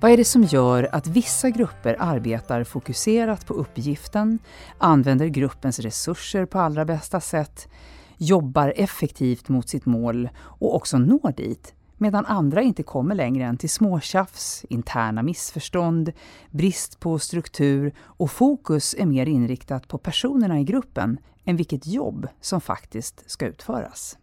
Vad är det som gör att vissa grupper arbetar fokuserat på uppgiften, använder gruppens resurser på allra bästa sätt, jobbar effektivt mot sitt mål och också når dit, medan andra inte kommer längre än till småtjafs, interna missförstånd, brist på struktur och fokus är mer inriktat på personerna i gruppen än vilket jobb som faktiskt ska utföras.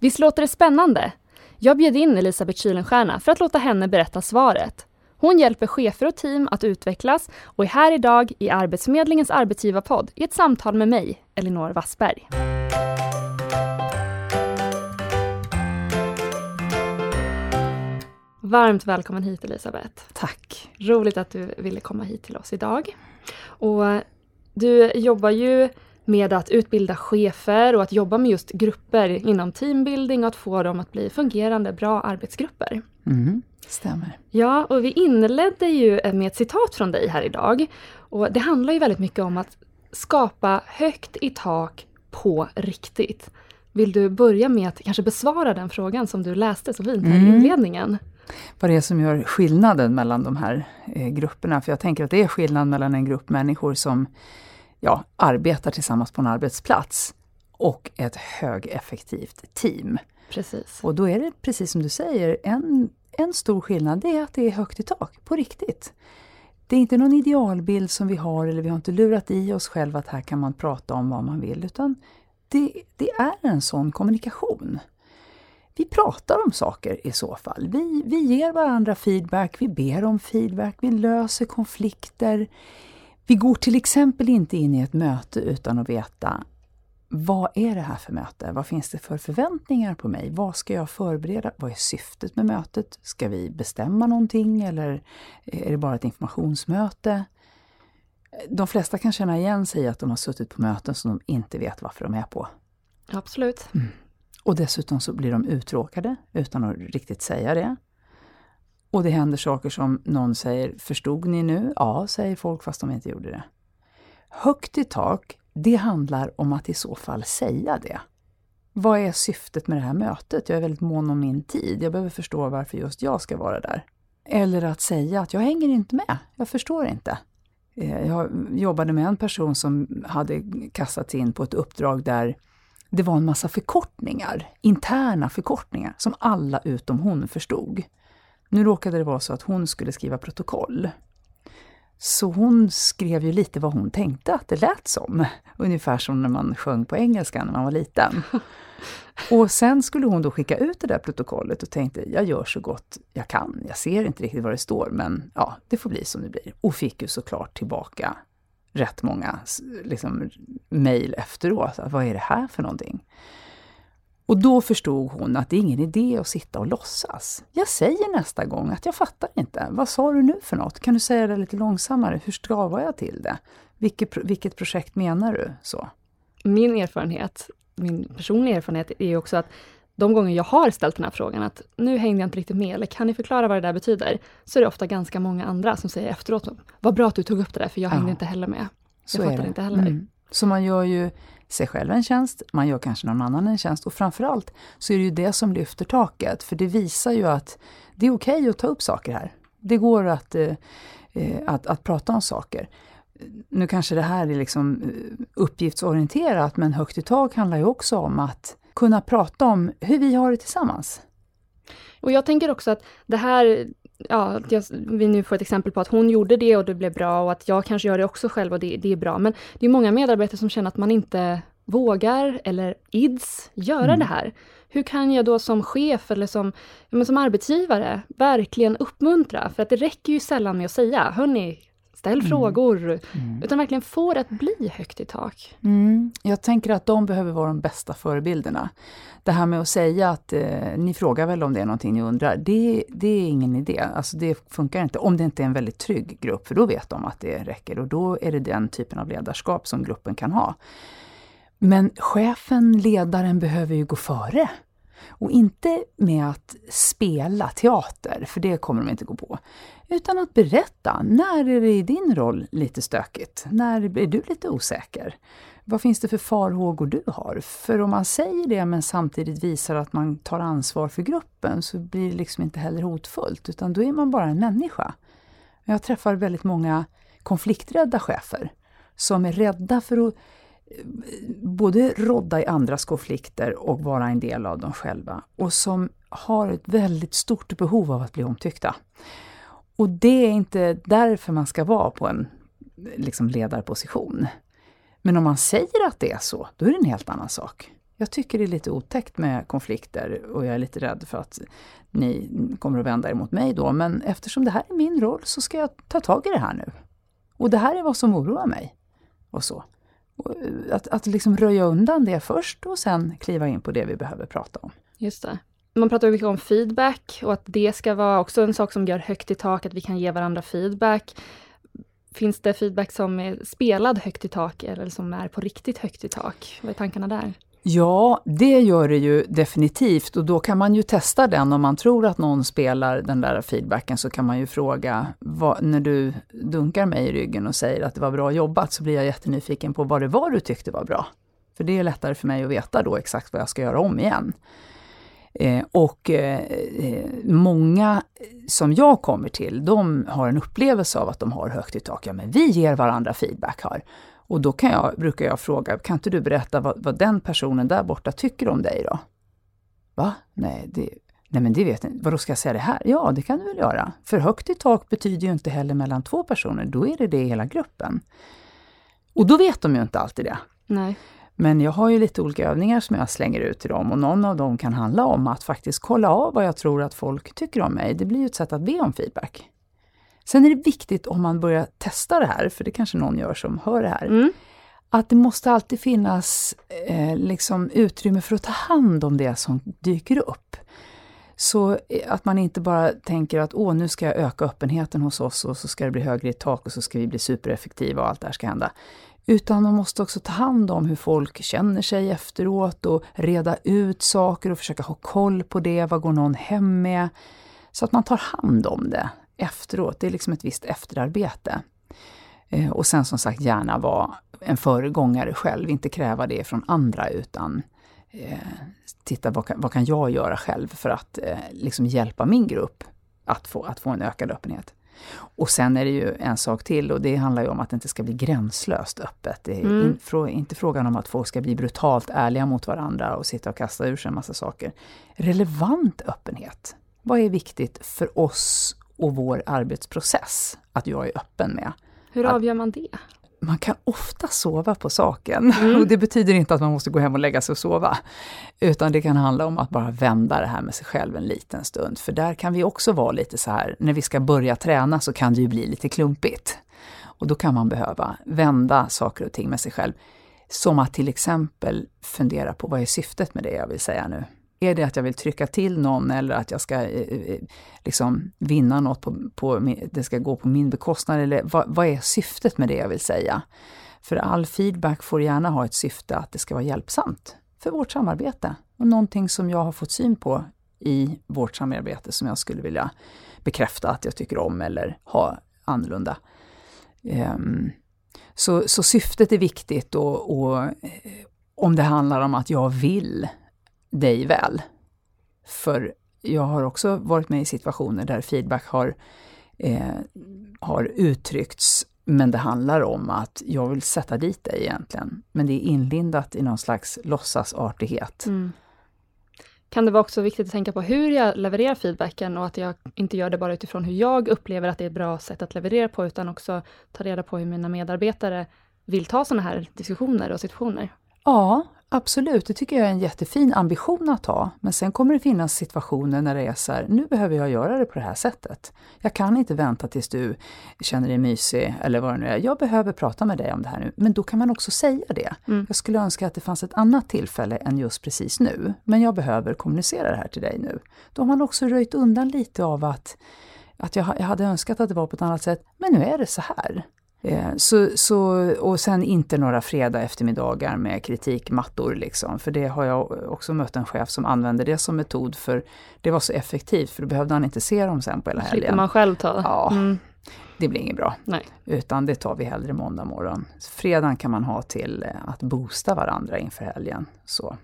Visst låter det spännande? Jag bjöd in Elisabeth Kylenstierna för att låta henne berätta svaret. Hon hjälper chefer och team att utvecklas och är här idag i Arbetsförmedlingens arbetsgivarpodd i ett samtal med mig, Elinor Wassberg. Varmt välkommen hit Elisabeth. Tack. Roligt att du ville komma hit till oss idag. Och du jobbar ju med att utbilda chefer och att jobba med just grupper inom teambuilding och att få dem att bli fungerande, bra arbetsgrupper. Mm, stämmer. Ja, och vi inledde ju med ett citat från dig här idag. Och det handlar ju väldigt mycket om att skapa högt i tak på riktigt. Vill du börja med att kanske besvara den frågan som du läste så fint här mm. i inledningen? Vad det är som gör skillnaden mellan de här eh, grupperna. För jag tänker att det är skillnad mellan en grupp människor som ja, arbetar tillsammans på en arbetsplats och ett högeffektivt team. Precis. Och då är det precis som du säger, en, en stor skillnad det är att det är högt i tak, på riktigt. Det är inte någon idealbild som vi har eller vi har inte lurat i oss själva att här kan man prata om vad man vill utan det, det är en sån kommunikation. Vi pratar om saker i så fall. Vi, vi ger varandra feedback, vi ber om feedback, vi löser konflikter. Vi går till exempel inte in i ett möte utan att veta vad är det här för möte? Vad finns det för förväntningar på mig? Vad ska jag förbereda? Vad är syftet med mötet? Ska vi bestämma någonting eller är det bara ett informationsmöte? De flesta kan känna igen sig i att de har suttit på möten som de inte vet varför de är på. Absolut. Mm. Och dessutom så blir de uttråkade utan att riktigt säga det. Och det händer saker som någon säger, förstod ni nu? Ja, säger folk fast de inte gjorde det. Högt i tak, det handlar om att i så fall säga det. Vad är syftet med det här mötet? Jag är väldigt mån om min tid. Jag behöver förstå varför just jag ska vara där. Eller att säga att jag hänger inte med, jag förstår inte. Eh, jag jobbade med en person som hade kastats in på ett uppdrag där det var en massa förkortningar, interna förkortningar, som alla utom hon förstod. Nu råkade det vara så att hon skulle skriva protokoll. Så hon skrev ju lite vad hon tänkte att det lät som. Ungefär som när man sjöng på engelska när man var liten. Och sen skulle hon då skicka ut det där protokollet och tänkte, jag gör så gott jag kan. Jag ser inte riktigt vad det står, men ja, det får bli som det blir. Och fick ju såklart tillbaka rätt många liksom, mejl efteråt. Vad är det här för någonting? Och då förstod hon att det är ingen idé att sitta och låtsas. Jag säger nästa gång att jag fattar inte. Vad sa du nu för något? Kan du säga det lite långsammare? Hur stavar jag till det? Vilket, vilket projekt menar du? Så. Min erfarenhet, min personliga erfarenhet är också att de gånger jag har ställt den här frågan, att nu hängde jag inte riktigt med, eller kan ni förklara vad det där betyder? Så är det ofta ganska många andra som säger efteråt, vad bra att du tog upp det där, för jag hängde inte heller med. Jag fattar inte heller. Mm. Så man gör ju sig själv en tjänst, man gör kanske någon annan en tjänst och framförallt så är det ju det som lyfter taket, för det visar ju att det är okej okay att ta upp saker här. Det går att, eh, eh, att, att prata om saker. Nu kanske det här är liksom eh, uppgiftsorienterat, men högt i tak handlar ju också om att kunna prata om hur vi har det tillsammans. Och jag tänker också att det här, ja, att vi nu får ett exempel på att hon gjorde det och det blev bra och att jag kanske gör det också själv och det, det är bra. Men det är många medarbetare som känner att man inte vågar eller ids göra mm. det här. Hur kan jag då som chef eller som, ja, som arbetsgivare verkligen uppmuntra? För att det räcker ju sällan med att säga, hörni, ställ mm. frågor, mm. utan verkligen få det att bli högt i tak. Mm. Jag tänker att de behöver vara de bästa förebilderna. Det här med att säga att eh, ni frågar väl om det är någonting ni undrar, det, det är ingen idé. Alltså det funkar inte, om det inte är en väldigt trygg grupp, för då vet de att det räcker och då är det den typen av ledarskap som gruppen kan ha. Men chefen, ledaren, behöver ju gå före. Och inte med att spela teater, för det kommer de inte gå på. Utan att berätta, när är det i din roll lite stökigt? När är du lite osäker? vad finns det för farhågor du har? För om man säger det men samtidigt visar att man tar ansvar för gruppen så blir det liksom inte heller hotfullt, utan då är man bara en människa. Jag träffar väldigt många konflikträdda chefer som är rädda för att både rodda i andras konflikter och vara en del av dem själva och som har ett väldigt stort behov av att bli omtyckta. Och det är inte därför man ska vara på en liksom ledarposition. Men om man säger att det är så, då är det en helt annan sak. Jag tycker det är lite otäckt med konflikter och jag är lite rädd för att ni kommer att vända er mot mig då. Men eftersom det här är min roll så ska jag ta tag i det här nu. Och det här är vad som oroar mig. Och så. Att att liksom röja undan det först och sen kliva in på det vi behöver prata om. Just det. Man pratar mycket om feedback och att det ska vara också en sak som gör högt i tak, att vi kan ge varandra feedback. Finns det feedback som är spelad högt i tak eller som är på riktigt högt i tak? Vad är tankarna där? Ja, det gör det ju definitivt och då kan man ju testa den. Om man tror att någon spelar den där feedbacken så kan man ju fråga, vad, när du dunkar mig i ryggen och säger att det var bra jobbat så blir jag jättenyfiken på vad det var du tyckte var bra. För det är lättare för mig att veta då exakt vad jag ska göra om igen. Eh, och eh, eh många som jag kommer till, de har en upplevelse av att de har högt i tak. Ja, men vi ger varandra feedback här. Och då kan jag, brukar jag fråga, kan inte du berätta vad, vad den personen där borta tycker om dig då? Va? Nej, det, nej men det vet inte. Vadå, ska jag säga det här? Ja, det kan du väl göra. För högt i tak betyder ju inte heller mellan två personer, då är det det i hela gruppen. Och då vet de ju inte alltid det. Nej. Men jag har ju lite olika övningar som jag slänger ut till dem och någon av dem kan handla om att faktiskt kolla av vad jag tror att folk tycker om mig. Det blir ju ett sätt att be om feedback. Sen är det viktigt om man börjar testa det här, för det kanske någon gör som hör det här, Mm. att det måste alltid finnas eh, liksom utrymme för att ta hand om det som dyker upp. Så eh, att man inte bara tänker att åh, nu ska jag öka öppenheten hos oss och så ska det bli högre i tak och så ska vi bli supereffektiva och allt det här ska hända. Utan man måste också ta hand om hur folk känner sig efteråt och reda ut saker och försöka ha koll på det. Vad går någon hem med? Så att man tar hand om det efteråt. Det är liksom ett visst efterarbete. Eh, och sen som sagt gärna vara en föregångare själv, inte kräva det från andra utan eh, titta vad kan, vad kan jag göra själv för att eh, liksom hjälpa min grupp att få, att få en ökad öppenhet. Och sen är det ju en sak till och det handlar ju om att det inte ska bli gränslöst öppet. Det är Mm. in, frå, inte frågan om att folk ska bli brutalt ärliga mot varandra och sitta och kasta ur sig en massa saker. Relevant öppenhet. Vad är viktigt för oss och vår arbetsprocess att jag är öppen med? Hur Att- avgör man det? Man kan ofta sova på saken. Mm. Och det betyder inte att man måste gå hem och lägga sig och sova. Utan det kan handla om att bara vända det här med sig själv en liten stund. För där kan vi också vara lite så här, när vi ska börja träna så kan det ju bli lite klumpigt. Och då kan man behöva vända saker och ting med sig själv. Som att till exempel fundera på vad är syftet med det jag vill säga nu? Är det att jag vill trycka till någon eller att jag ska eh, eh, liksom vinna något, på, på, min- det ska gå på min bekostnad? Eller vad, vad är syftet med det jag vill säga? För all feedback får gärna ha ett syfte att det ska vara hjälpsamt för vårt samarbete. Och någonting som jag har fått syn på i vårt samarbete som jag skulle vilja bekräfta att jag tycker om eller ha annorlunda. Ehm, så, så syftet är viktigt och, och eh, om det handlar om att jag vill dig väl. För jag har också varit med i situationer där feedback har, eh, har uttryckts men det handlar om att jag vill sätta dit dig egentligen. Men det är inlindat i någon slags låtsasartighet. Mm. Kan det vara också viktigt att tänka på hur jag levererar feedbacken och att jag inte gör det bara utifrån hur jag upplever att det är ett bra sätt att leverera på, utan också ta reda på hur mina medarbetare vill ta sådana här diskussioner och situationer. Ja, absolut. Det tycker jag är en jättefin ambition att ha. Men sen kommer det finnas situationer när det är så här, nu behöver jag göra det på det här sättet. Jag kan inte vänta tills du känner dig mysig eller vad det nu är. Jag behöver prata med dig om det här nu. Men då kan man också säga det. Mm. Jag skulle önska att det fanns ett annat tillfälle än just precis nu. Men jag behöver kommunicera det här till dig nu. Då har man också röjt undan lite av att, att jag, jag hade önskat att det var på ett annat sätt. Men nu är det så här. Eh, Så, så, och sen inte några fredag eftermiddagar med kritikmattor liksom. För det har jag också mött en chef som använde det som metod för det var så effektivt för då behövde han inte se dem sen på hela Slipper helgen. man själv ta. Ja. Mm. Det blir inget bra. Nej. Utan det tar vi hellre måndag morgon. Fredagen kan man ha till eh, att boosta varandra inför helgen. Så.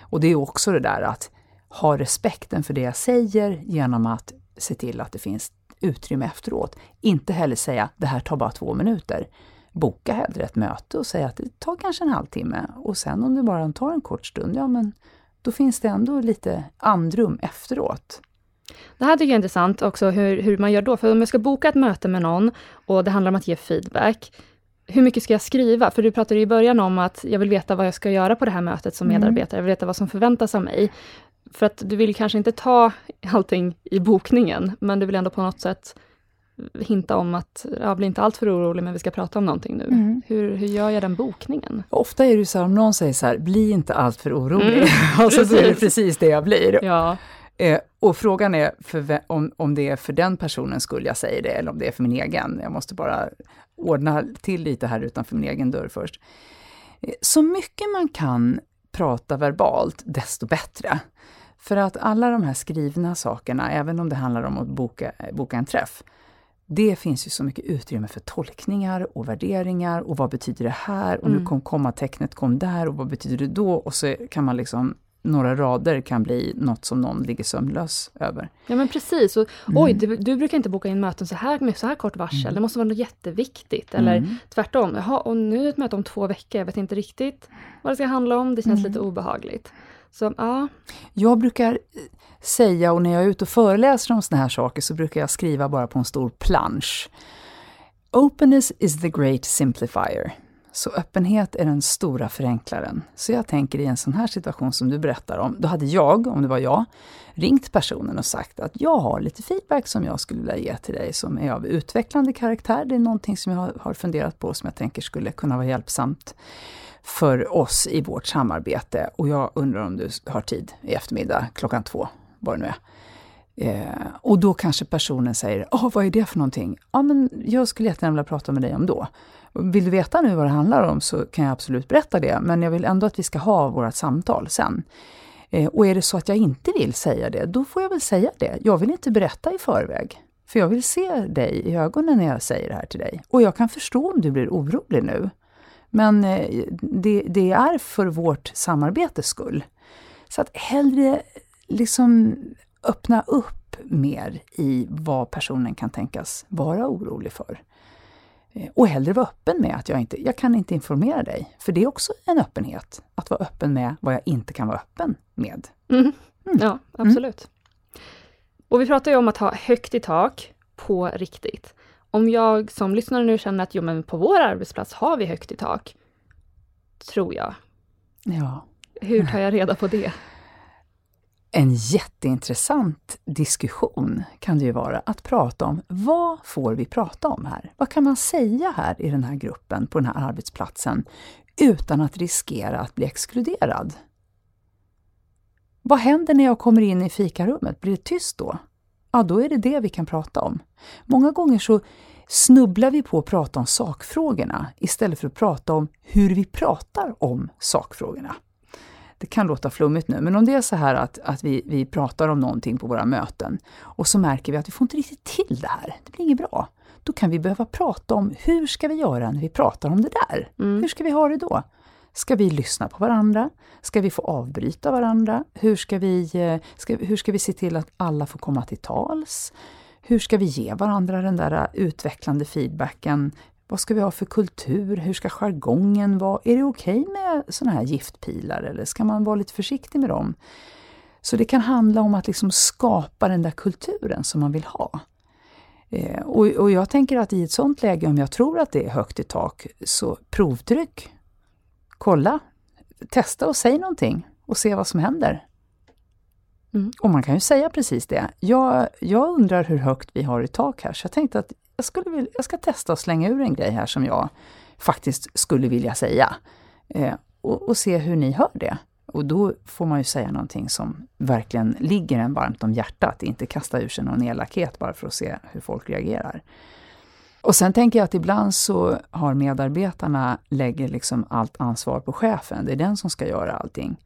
Och det är också det där att ha respekten för det jag säger genom att se till att det finns utrymme efteråt. Inte heller säga det här tar bara två minuter. Boka hellre ett möte och säga att det tar kanske en halvtimme och sen om det bara tar en kort stund, ja men då finns det ändå lite andrum efteråt. Det här tycker jag är intressant också hur, hur man gör då. För om jag ska boka ett möte med någon och det handlar om att ge feedback. Hur mycket ska jag skriva? För du pratade i början om att jag vill veta vad jag ska göra på det här mötet som Mm. medarbetare. Jag vill veta vad som förväntas av mig. För att du vill kanske inte ta allting i bokningen, men du vill ändå på något sätt hinta om att, ja, bli inte alltför orolig, men vi ska prata om någonting nu. Mm. Hur, hur gör jag den bokningen? Ofta är det ju så här, om någon säger så här, bli inte alltför orolig. Mm, alltså då är det precis. precis det jag blir. Ja, Eh, och frågan är för, om, om det är för den personens skull jag säger det, eller om det är för min egen. Jag måste bara ordna till lite här utanför min egen dörr först. Eh, så mycket man kan prata verbalt, desto bättre. För att alla de här skrivna sakerna, även om det handlar om att boka, boka en träff, det finns ju så mycket utrymme för tolkningar och värderingar och vad betyder det här och nu Mm. kom kommatecknet kom där och vad betyder det då? Och så kan man liksom, några rader kan bli något som någon ligger sömnlös över. ja men precis. Och, Mm. Oj, du, du brukar inte boka in möten så här med så här kort varsel. Det måste vara något jätteviktigt. Eller Mm. tvärtom, jaha, och nu är det ett möte om två veckor. Jag vet inte riktigt vad det ska handla om. Det känns Mm. lite obehagligt. Så ja, Jag brukar eh, säga, och när jag är ute och föreläser om såna här saker, så brukar jag skriva bara på en stor plansch. Openness is the great simplifier. Så öppenhet är den stora förenklaren. Så jag tänker i en sån här situation som du berättar om, då hade jag, om det var jag, ringt personen och sagt att jag har lite feedback som jag skulle vilja ge till dig som är av utvecklande karaktär. Det är någonting som jag har- funderat på som jag tänker skulle kunna vara hjälpsamt för oss i vårt samarbete. Och jag undrar om du har tid i eftermiddag klockan två, vad det nu är. Eh, och då kanske personen säger, oh, vad är det för någonting? Ja, men jag skulle jättegärna vilja prata med dig om då. Vill du veta nu vad det handlar om så kan jag absolut berätta det, men jag vill ändå att vi ska ha vårt samtal sen. Eh, och är det så att jag inte vill säga det, då får jag väl säga det. Jag vill inte berätta i förväg. För jag vill se dig i ögonen när jag säger det här till dig. Och jag kan förstå om du blir orolig nu. Men eh, det, det är för vårt samarbetes skull. Så att hellre liksom öppna upp mer i vad personen kan tänkas vara orolig för. Eh, Och hellre vara öppen med att jag inte jag kan inte informera dig. För det är också en öppenhet, att vara öppen med vad jag inte kan vara öppen med. mm. ja absolut. Och vi pratar ju om att ha högt i tak på riktigt. Om jag som lyssnare nu känner att jo, men på vår arbetsplats har vi högt i tak, tror jag. Ja. Hur tar jag reda på det? En jätteintressant diskussion kan det ju vara att prata om vad får vi prata om här? Vad kan man säga här i den här gruppen, på den här arbetsplatsen, utan att riskera att bli exkluderad? Vad händer när jag kommer in i fikarummet? Blir det tyst då? Ja, då är det det vi kan prata om. Många gånger så snubblar vi på att prata om sakfrågorna istället för att prata om hur vi pratar om sakfrågorna det kan låta flummigt nu, men om det är så här att, att vi, vi pratar om någonting på våra möten och så märker vi att vi får inte riktigt till det här, det blir inget bra. Då kan vi behöva prata om hur ska vi göra när vi pratar om det där? Mm. Hur ska vi ha det då? Ska vi lyssna på varandra? Ska vi få avbryta varandra? Hur ska vi, eh, ska, hur ska vi se till att alla får komma till tals? Hur ska vi ge varandra den där utvecklande feedbacken? Vad ska vi ha för kultur? Hur ska jargongen vara? Är det okej med såna här giftpilar eller ska man vara lite försiktig med dem? Så det kan handla om att liksom skapa den där kulturen som man vill ha. Eh, och, och jag tänker att i ett sånt läge, om jag tror att det är högt i tak, så provtryck. Kolla, testa och säg någonting och se vad som händer. Mm. Och man kan ju säga precis det. Jag, jag undrar hur högt vi har i tak här, så jag tänkte att jag, skulle vilja, jag ska testa att slänga ur en grej här som jag faktiskt skulle vilja säga. Eh, och, och se hur ni hör det. Och då får man ju säga någonting som verkligen ligger en varmt om hjärtat, inte kasta ur sig någon elakhet bara för att se hur folk reagerar. Och sen tänker jag att ibland så har medarbetarna lägger liksom allt ansvar på chefen, det är den som ska göra allting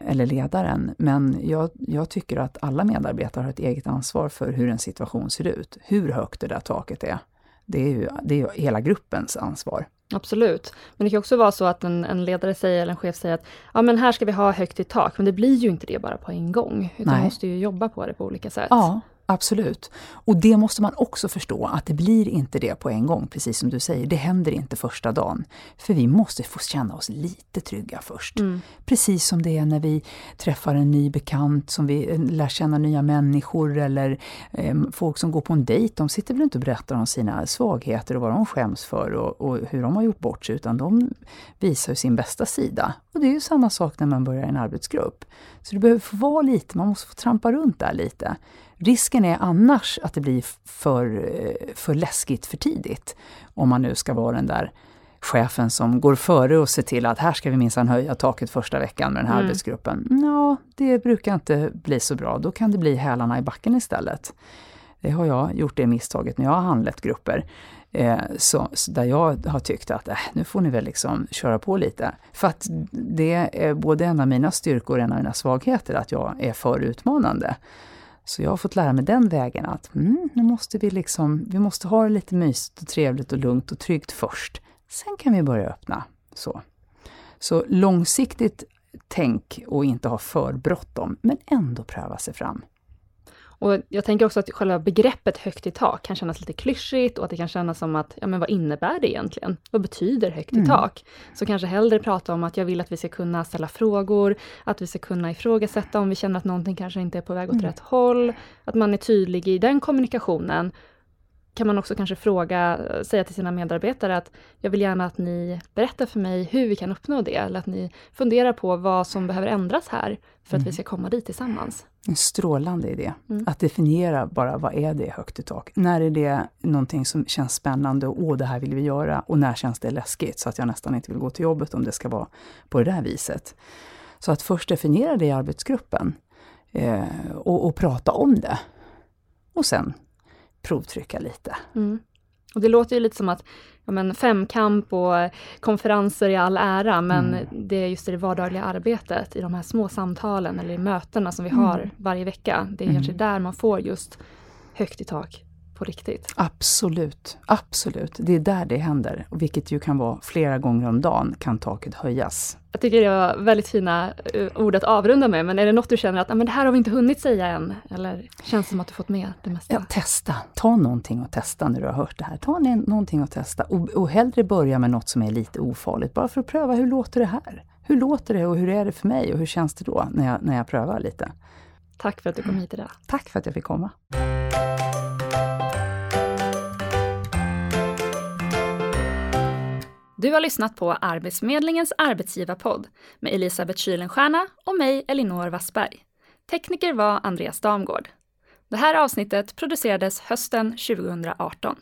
eller ledaren. Men jag, jag tycker att alla medarbetare har ett eget ansvar för hur en situation ser ut. Hur högt det där taket är. Det är ju det är hela gruppens ansvar. Absolut. Men det kan också vara så att en, en, ledare säger, eller en chef säger att ja men här ska vi ha högt i tak, men det blir ju inte det bara på en gång. Utan man måste ju jobba på det på olika sätt. Ja, Absolut. Och det måste man också förstå, att det blir inte det på en gång, precis som du säger. Det händer inte första dagen. För vi måste få känna oss lite trygga först. Mm. Precis som det är när vi träffar en ny bekant, som vi eh, lär känna nya människor eller eh, folk som går på en dejt. De sitter väl inte och berättar om sina svagheter och vad de skäms för och, och hur de har gjort bort sig, utan de visar sin bästa sida. Och det är ju samma sak när man börjar i en arbetsgrupp. Så det behöver få vara lite, man måste få trampa runt där lite. Risken är annars att det blir för, för läskigt för tidigt. Om man nu ska vara den där chefen som går före och ser till att här ska vi minsann höja taket första veckan med den här mm. arbetsgruppen. Ja, det brukar inte bli så bra. Då kan det bli hälarna i backen istället. Det har jag gjort det misstaget när jag har handlett grupper. Eh, så, så, där jag har tyckt att äh, nu får ni väl liksom köra på lite. För att det är både en av mina styrkor och en av mina svagheter, att jag är för utmanande. Så jag har fått lära mig den vägen att mm, nu måste vi liksom, vi måste ha det lite mysigt och trevligt och lugnt och tryggt först. Sen kan vi börja öppna. Så, så långsiktigt tänk och inte ha för bråttom, men ändå pröva sig fram. Och jag tänker också att själva begreppet högt i tak kan kännas lite klyschigt och att det kan kännas som att, ja men vad innebär det egentligen? Vad betyder högt i mm. tak? Så kanske hellre prata om att jag vill att vi ska kunna ställa frågor, att vi ska kunna ifrågasätta om vi känner att någonting kanske inte är på väg åt mm. rätt håll, att man är tydlig i den kommunikationen kan man också kanske fråga, säga till sina medarbetare att jag vill gärna att ni berättar för mig hur vi kan uppnå det, eller att ni funderar på vad som behöver ändras här för att mm. vi ska komma dit tillsammans. En strålande idé. Mm. Att definiera bara vad är det högt i tak? När är det någonting som känns spännande och åh, det här vill vi göra? Och när känns det läskigt så att jag nästan inte vill gå till jobbet om det ska vara på det där viset? Så att först definiera det i arbetsgruppen eh, och, och prata om det. Och sen provtrycka lite. Mm. Och det låter ju lite som att ja, men femkamp och konferenser i all ära, men mm. det är just det vardagliga arbetet, i de här små samtalen eller i mötena som vi har mm. varje vecka. Det är mm. kanske där man får just högt i tak på riktigt. Absolut, absolut. Det är där det händer, vilket ju kan vara flera gånger om dagen kan taket höjas. Jag tycker det var väldigt fina eh, ord att avrunda med, men är det något du känner att men det här har vi inte hunnit säga än? Eller känns det som att du fått med det mesta? Ja, testa. Ta någonting och testa när du har hört det här. Ta någonting och testa. Och, och hellre börja med något som är lite ofarligt, bara för att pröva hur låter det här? Hur låter det och hur är det för mig och hur känns det då när jag, när jag prövar lite? Tack för att du kom hit idag. Tack för att jag fick komma. Du har lyssnat på Arbetsförmedlingens arbetsgivarpodd med Elisabeth Kylenstierna och mig, Elinor Wassberg. Tekniker var Andreas Damgård. Det här avsnittet producerades hösten 2018.